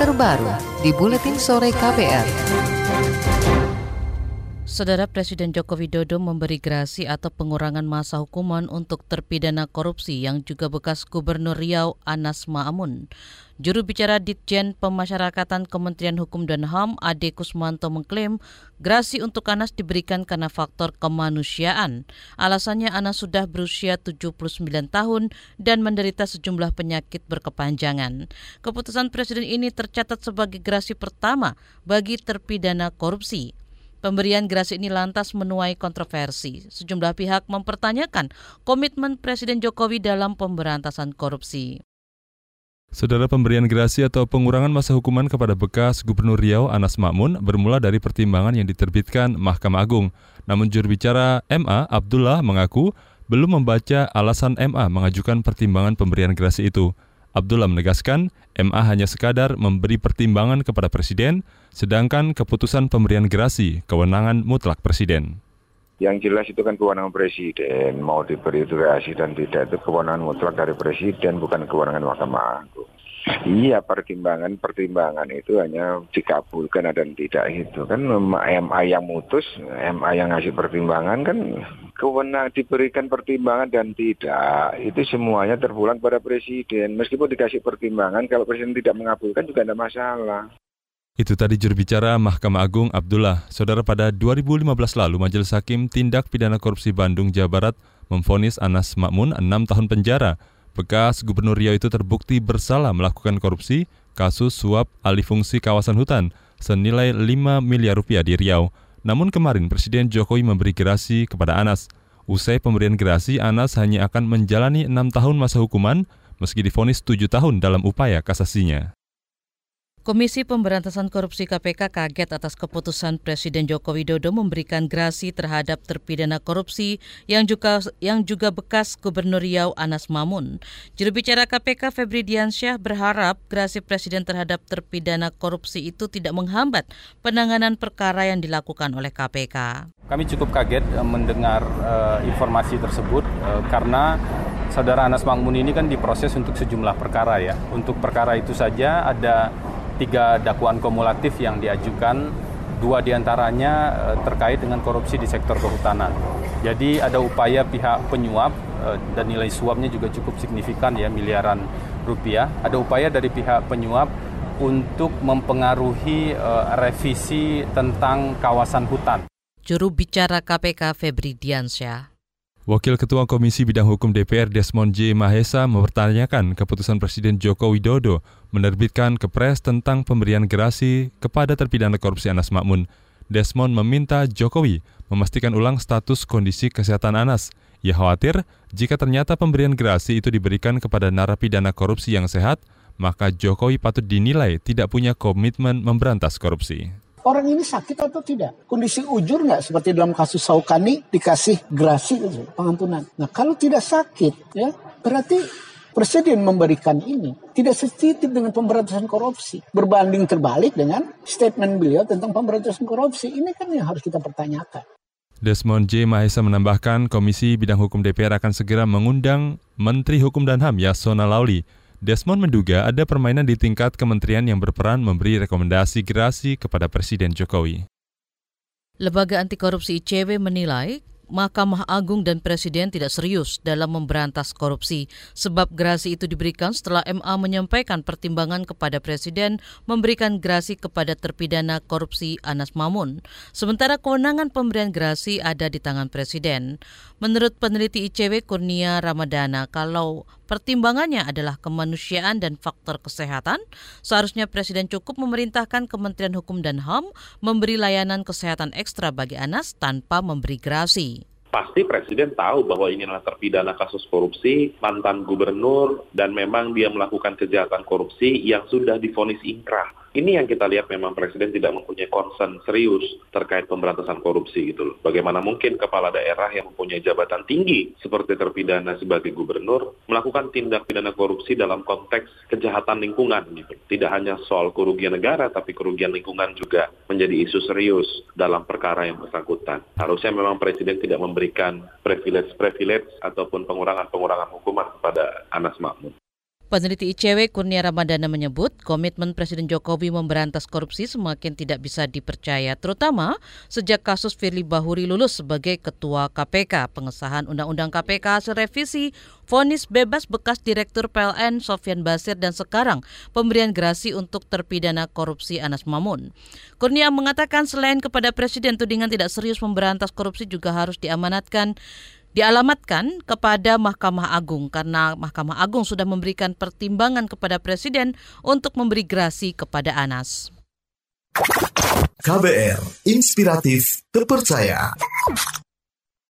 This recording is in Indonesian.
terbaru di Buletin Sore KPR. Saudara Presiden Joko Widodo memberi gerasi atau pengurangan masa hukuman untuk terpidana korupsi yang juga bekas Gubernur Riau Anas Ma'amun. Juru bicara Ditjen Pemasyarakatan Kementerian Hukum dan HAM Ade Kusmanto mengklaim grasi untuk Anas diberikan karena faktor kemanusiaan. Alasannya Anas sudah berusia 79 tahun dan menderita sejumlah penyakit berkepanjangan. Keputusan Presiden ini tercatat sebagai grasi pertama bagi terpidana korupsi. Pemberian grasi ini lantas menuai kontroversi. Sejumlah pihak mempertanyakan komitmen Presiden Jokowi dalam pemberantasan korupsi. Saudara pemberian gerasi atau pengurangan masa hukuman kepada bekas Gubernur Riau Anas Makmun bermula dari pertimbangan yang diterbitkan Mahkamah Agung. Namun juru bicara MA Abdullah mengaku belum membaca alasan MA mengajukan pertimbangan pemberian gerasi itu. Abdullah menegaskan MA hanya sekadar memberi pertimbangan kepada Presiden, sedangkan keputusan pemberian gerasi kewenangan mutlak Presiden. Yang jelas itu kan kewenangan presiden, mau diberi durasi dan tidak itu kewenangan mutlak dari presiden, bukan kewenangan Mahkamah. Iya pertimbangan-pertimbangan itu hanya dikabulkan dan tidak itu kan MA yang mutus, MA yang ngasih pertimbangan kan kewenang diberikan pertimbangan dan tidak itu semuanya terpulang pada presiden meskipun dikasih pertimbangan kalau presiden tidak mengabulkan juga tidak masalah. Itu tadi juru bicara Mahkamah Agung Abdullah. Saudara pada 2015 lalu Majelis Hakim Tindak Pidana Korupsi Bandung Jawa Barat memfonis Anas Makmun 6 tahun penjara. Bekas Gubernur Riau itu terbukti bersalah melakukan korupsi kasus suap alih fungsi kawasan hutan senilai 5 miliar rupiah di Riau. Namun kemarin Presiden Jokowi memberi gerasi kepada Anas. Usai pemberian gerasi, Anas hanya akan menjalani enam tahun masa hukuman meski difonis tujuh tahun dalam upaya kasasinya. Komisi Pemberantasan Korupsi KPK kaget atas keputusan Presiden Joko Widodo memberikan grasi terhadap terpidana korupsi yang juga yang juga bekas Gubernur Riau Anas Mamun. Juru bicara KPK Febri Diansyah berharap grasi Presiden terhadap terpidana korupsi itu tidak menghambat penanganan perkara yang dilakukan oleh KPK. Kami cukup kaget eh, mendengar uh, informasi tersebut uh, karena Saudara Anas Mamun ini kan diproses untuk sejumlah perkara ya. Untuk perkara itu saja ada tiga dakwaan kumulatif yang diajukan, dua di antaranya eh, terkait dengan korupsi di sektor kehutanan. Jadi ada upaya pihak penyuap eh, dan nilai suapnya juga cukup signifikan ya miliaran rupiah. Ada upaya dari pihak penyuap untuk mempengaruhi eh, revisi tentang kawasan hutan. Juru bicara KPK Febri Diansyah Wakil Ketua Komisi Bidang Hukum DPR Desmond J. Mahesa mempertanyakan keputusan Presiden Joko Widodo menerbitkan kepres tentang pemberian gerasi kepada terpidana korupsi Anas Makmun. Desmond meminta Jokowi memastikan ulang status kondisi kesehatan Anas. Ia khawatir jika ternyata pemberian gerasi itu diberikan kepada narapidana korupsi yang sehat, maka Jokowi patut dinilai tidak punya komitmen memberantas korupsi orang ini sakit atau tidak. Kondisi ujur nggak seperti dalam kasus Saukani dikasih grasi gitu, pengampunan. Nah kalau tidak sakit ya berarti Presiden memberikan ini tidak sensitif dengan pemberantasan korupsi. Berbanding terbalik dengan statement beliau tentang pemberantasan korupsi. Ini kan yang harus kita pertanyakan. Desmond J. Mahesa menambahkan Komisi Bidang Hukum DPR akan segera mengundang Menteri Hukum dan HAM Yasona Lauli Desmond menduga ada permainan di tingkat kementerian yang berperan memberi rekomendasi gerasi kepada Presiden Jokowi. Lembaga Anti Korupsi ICW menilai Mahkamah Agung dan Presiden tidak serius dalam memberantas korupsi sebab gerasi itu diberikan setelah MA menyampaikan pertimbangan kepada Presiden memberikan gerasi kepada terpidana korupsi Anas Mamun. Sementara kewenangan pemberian gerasi ada di tangan Presiden. Menurut peneliti ICW Kurnia Ramadana, kalau pertimbangannya adalah kemanusiaan dan faktor kesehatan, seharusnya Presiden cukup memerintahkan Kementerian Hukum dan HAM memberi layanan kesehatan ekstra bagi Anas tanpa memberi gerasi pasti presiden tahu bahwa ini adalah terpidana kasus korupsi, mantan gubernur, dan memang dia melakukan kejahatan korupsi yang sudah difonis ingkrah. Ini yang kita lihat memang Presiden tidak mempunyai concern serius terkait pemberantasan korupsi gitu loh. Bagaimana mungkin kepala daerah yang mempunyai jabatan tinggi seperti terpidana sebagai gubernur melakukan tindak pidana korupsi dalam konteks kejahatan lingkungan gitu. Tidak hanya soal kerugian negara tapi kerugian lingkungan juga menjadi isu serius dalam perkara yang bersangkutan. Harusnya memang Presiden tidak memberikan privilege-privilege ataupun pengurangan-pengurangan hukuman kepada Anas Mahmud. Peneliti ICW Kurnia Ramadana menyebut komitmen Presiden Jokowi memberantas korupsi semakin tidak bisa dipercaya, terutama sejak kasus Firly Bahuri lulus sebagai Ketua KPK. Pengesahan Undang-Undang KPK hasil revisi, vonis bebas bekas Direktur PLN Sofian Basir dan sekarang pemberian gerasi untuk terpidana korupsi Anas Mamun. Kurnia mengatakan selain kepada Presiden tudingan tidak serius memberantas korupsi juga harus diamanatkan dialamatkan kepada Mahkamah Agung karena Mahkamah Agung sudah memberikan pertimbangan kepada Presiden untuk memberi grasi kepada Anas. KBR, inspiratif, terpercaya.